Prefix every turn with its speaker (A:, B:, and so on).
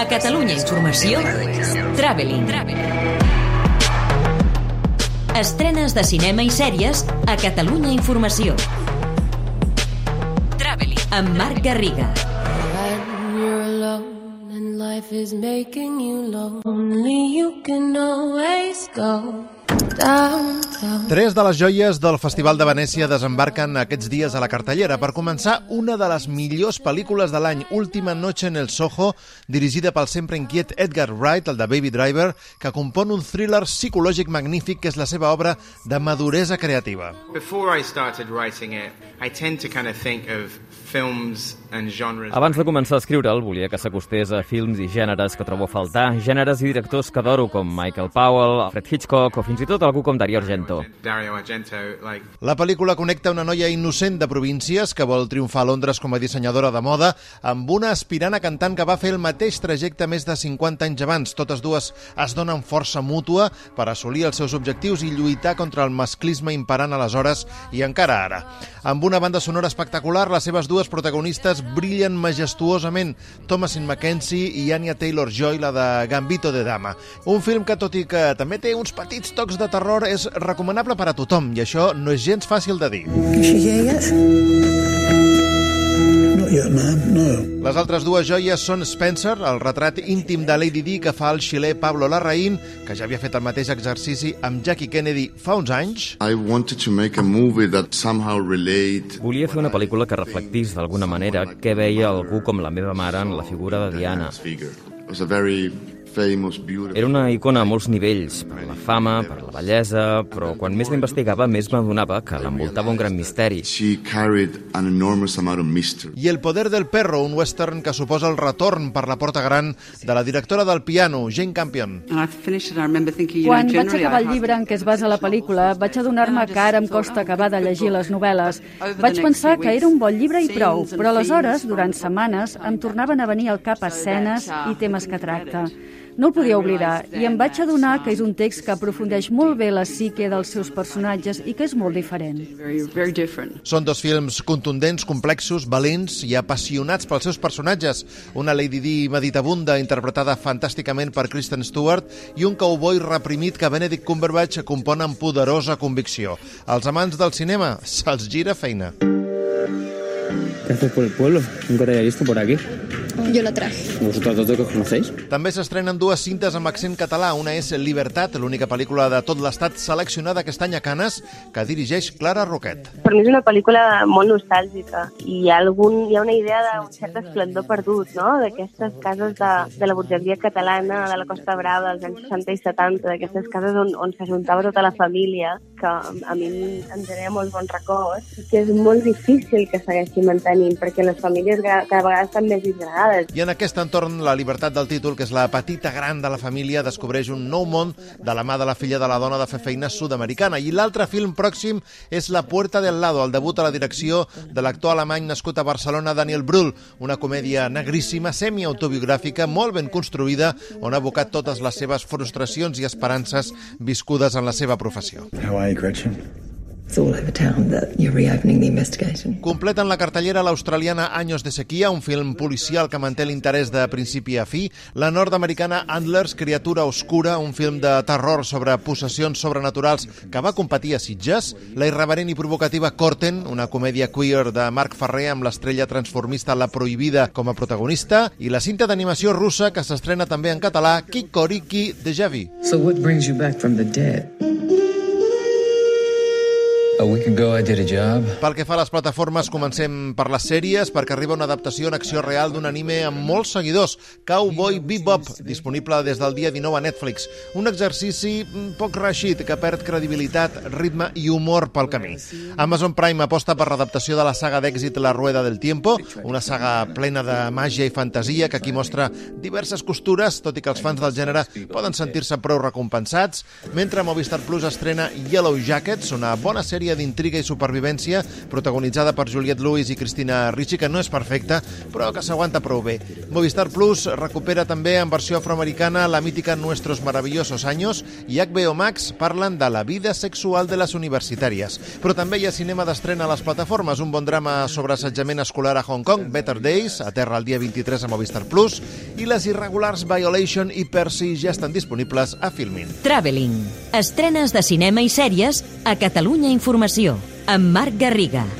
A: A Catalunya Informació, Traveling. Estrenes de cinema i sèries a Catalunya Informació. Traveling. Amb Marc Garriga.
B: Life is making you lonely, you can always go.
C: Tres de les joies del Festival de Venècia desembarquen aquests dies a la cartellera. Per començar, una de les millors pel·lícules de l'any, Última noche en el Soho, dirigida pel sempre inquiet Edgar Wright, el de Baby Driver, que compon un thriller psicològic magnífic que és la seva obra de maduresa creativa.
D: Before I started writing it, I tend to kind of think of films and genres.
E: Abans de començar a escriure'l, volia que s'acostés a films i gèneres que trobo a faltar, gèneres i directors que adoro, com Michael Powell, Alfred Hitchcock o fins i tot algú com Dario Argento.
C: La pel·lícula connecta una noia innocent de províncies que vol triomfar a Londres com a dissenyadora de moda amb una aspirant a cantant que va fer el mateix trajecte més de 50 anys abans. Totes dues es donen força mútua per assolir els seus objectius i lluitar contra el masclisme imperant aleshores i encara ara. Amb una banda sonora espectacular, les seves dues protagonistes brillen majestuosament, Thomasin McKenzie i Anya Taylor-Joy, la de Gambito de Dama. Un film que, tot i que també té uns petits tocs de terror, és recomanable per a tothom, i això no és gens fàcil de dir.
F: No.
C: Les altres dues joies són Spencer, el retrat íntim de Lady Di que fa el xilè Pablo Larraín, que ja havia fet el mateix exercici amb Jackie Kennedy fa uns anys,
G: I wanted to make a movie that somehow relate
E: Volia fer una pel·lícula que reflectís d'alguna manera què veia algú com la meva mare en la figura de Diana.
G: It was a very.
E: Era una icona a molts nivells, per la fama, per la bellesa, però quan més la investigava més m'adonava que l'envoltava un gran misteri.
C: I El poder del perro, un western que suposa el retorn per la porta gran de la directora del piano, Jane Campion.
H: Quan vaig acabar el llibre en què es basa la pel·lícula, vaig adonar-me que ara em costa acabar de llegir les novel·les. Vaig pensar que era un bon llibre i prou, però aleshores, durant setmanes, em tornaven a venir al cap escenes i temes que tracta. No el podia oblidar i em vaig adonar que és un text que aprofundeix molt bé la psique dels seus personatges i que és molt diferent.
C: Són dos films contundents, complexos, valents i apassionats pels seus personatges. Una Lady Di meditabunda, interpretada fantàsticament per Kristen Stewart, i un cowboy reprimit que Benedict Cumberbatch compon amb poderosa convicció. Els amants del cinema se'ls gira feina.
I: ¿Qué haces por el pueblo? Nunca te había visto por aquí.
J: Yo la traje.
I: ¿Vosotros dos que os conocéis?
C: També s'estrenen dues cintes amb accent català. Una és Libertat, l'única pel·lícula de tot l'estat seleccionada aquest any a Canes, que dirigeix Clara Roquet.
K: Per mi és una pel·lícula molt nostàlgica i hi ha, algun, hi ha una idea d'un cert esplendor perdut, no?, d'aquestes cases de, de la burgesia catalana, de la Costa Brava, dels anys 60 i 70, d'aquestes cases on, on s'ajuntava tota la família, que a mi em genera molts bons records, i que és molt difícil que segueixi mantenint, perquè les famílies cada vegada estan més disgregades.
C: I en aquest entorn, la llibertat del títol, que és la petita gran de la família, descobreix un nou món de la mà de la filla de la dona de fer feina sud-americana. I l'altre film pròxim és La puerta del lado, el debut a la direcció de l'actor alemany nascut a Barcelona, Daniel Brühl, una comèdia negríssima, semi-autobiogràfica, molt ben construïda, on ha abocat totes les seves frustracions i esperances viscudes en la seva professió.
F: How are you, Gretchen?
J: It's all over town that you're reopening the investigation.
C: Completen la cartellera l'australiana Años de sequia, un film policial que manté l'interès de principi a fi, la nord-americana Antlers, Criatura Oscura, un film de terror sobre possessions sobrenaturals que va competir a Sitges, la irreverent i provocativa Corten, una comèdia queer de Marc Ferrer amb l'estrella transformista La Prohibida com a protagonista, i la cinta d'animació russa que s'estrena també en català, Kikoriki Deja Vu.
I: So what brings you back from the dead? A week ago I did a job.
C: Pel que fa a les plataformes, comencem per les sèries, perquè arriba una adaptació en acció real d'un anime amb molts seguidors, Cowboy Bebop, disponible des del dia 19 a Netflix. Un exercici poc reixit que perd credibilitat, ritme i humor pel camí. Amazon Prime aposta per l'adaptació de la saga d'èxit La Rueda del Tiempo, una saga plena de màgia i fantasia que aquí mostra diverses costures, tot i que els fans del gènere poden sentir-se prou recompensats, mentre Movistar Plus estrena Yellow Jackets, una bona sèrie comèdia d'intriga i supervivència protagonitzada per Juliette Lewis i Cristina Ricci, que no és perfecta, però que s'aguanta prou bé. Movistar Plus recupera també en versió afroamericana la mítica Nuestros maravillosos años i HBO Max parlen de la vida sexual de les universitàries. Però també hi ha cinema d'estrena a les plataformes, un bon drama sobre assetjament escolar a Hong Kong, Better Days, a terra el dia 23 a Movistar Plus, i les irregulars Violation i Percy ja estan disponibles a Filmin.
A: Traveling. Estrenes de cinema i sèries a Catalunya Informació, amb Marc Garriga.